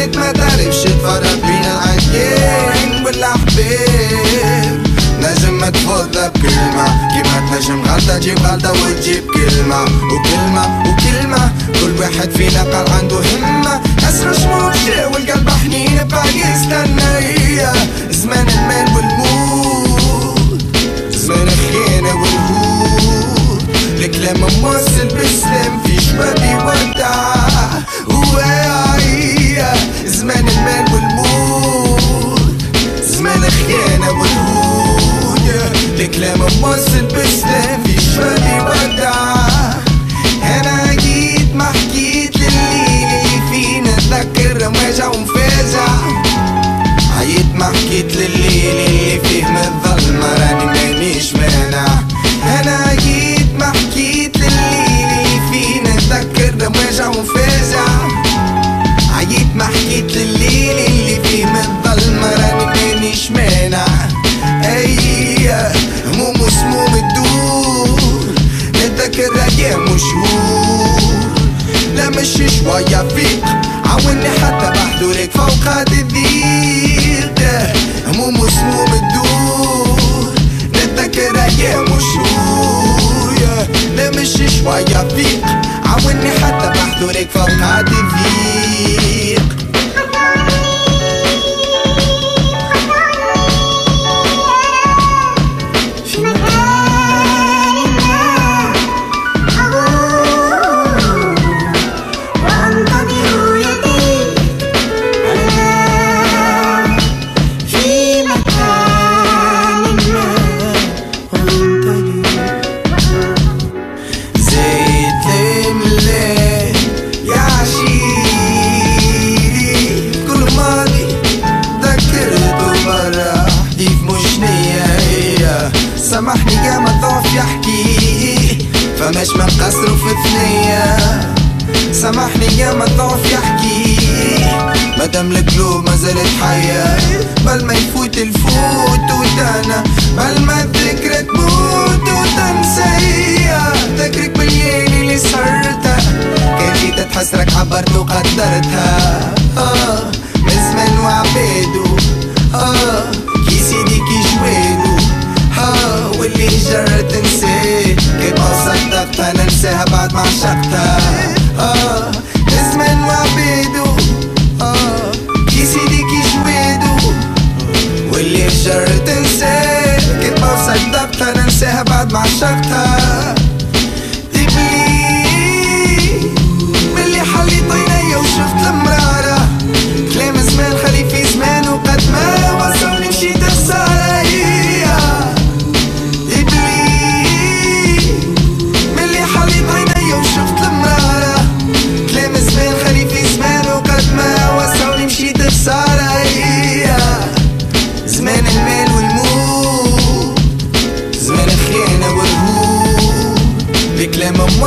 قلت ما تعرفش تفرق بين العينين بالعبير نجم تفضل بكلمة. كيما تنجم غلطة تجيب غلطة وتجيب كلمة. وكلمة وكلمة. كل واحد فينا قال عنده همة. أسر شموع والقلب حنين بقى يستنى اتذكر مواجع ومفاجع عيت ما حكيت لليل اللي فيه من الظلمة راني مانيش مانع أنا جيت ما حكيت لليل اللي فينا اتذكر مواجع ومفاجع عيت ما حكيت لليل اللي فيه من الظلمة راني مانيش مانع أي هموم وسموم الدور نتذكر أيام وشهور لا مش شوية فيك عاوني حتى بحضورك فوق هاد الضيق هموم وسموم الدور. نتذكر أيام وشهور لا مش شوية فيك عاوني حتى بحضورك فوق هاد الضيق سامحني يا ما ضعف يحكي. مادام القلوب ما زالت حية بل ما يفوت الفوت وتانا. بل ما الذكرى تموت وتنسى هي ذكرك بالليل اللي صرتها. كان تحسرك عبرت وقدرتها. آه زمان وعبيدو آه كي سيدي كي جويدو آه واللي جرت نسيت كيف ما صدقتها ننساها بعد ما عشقتها. بعد même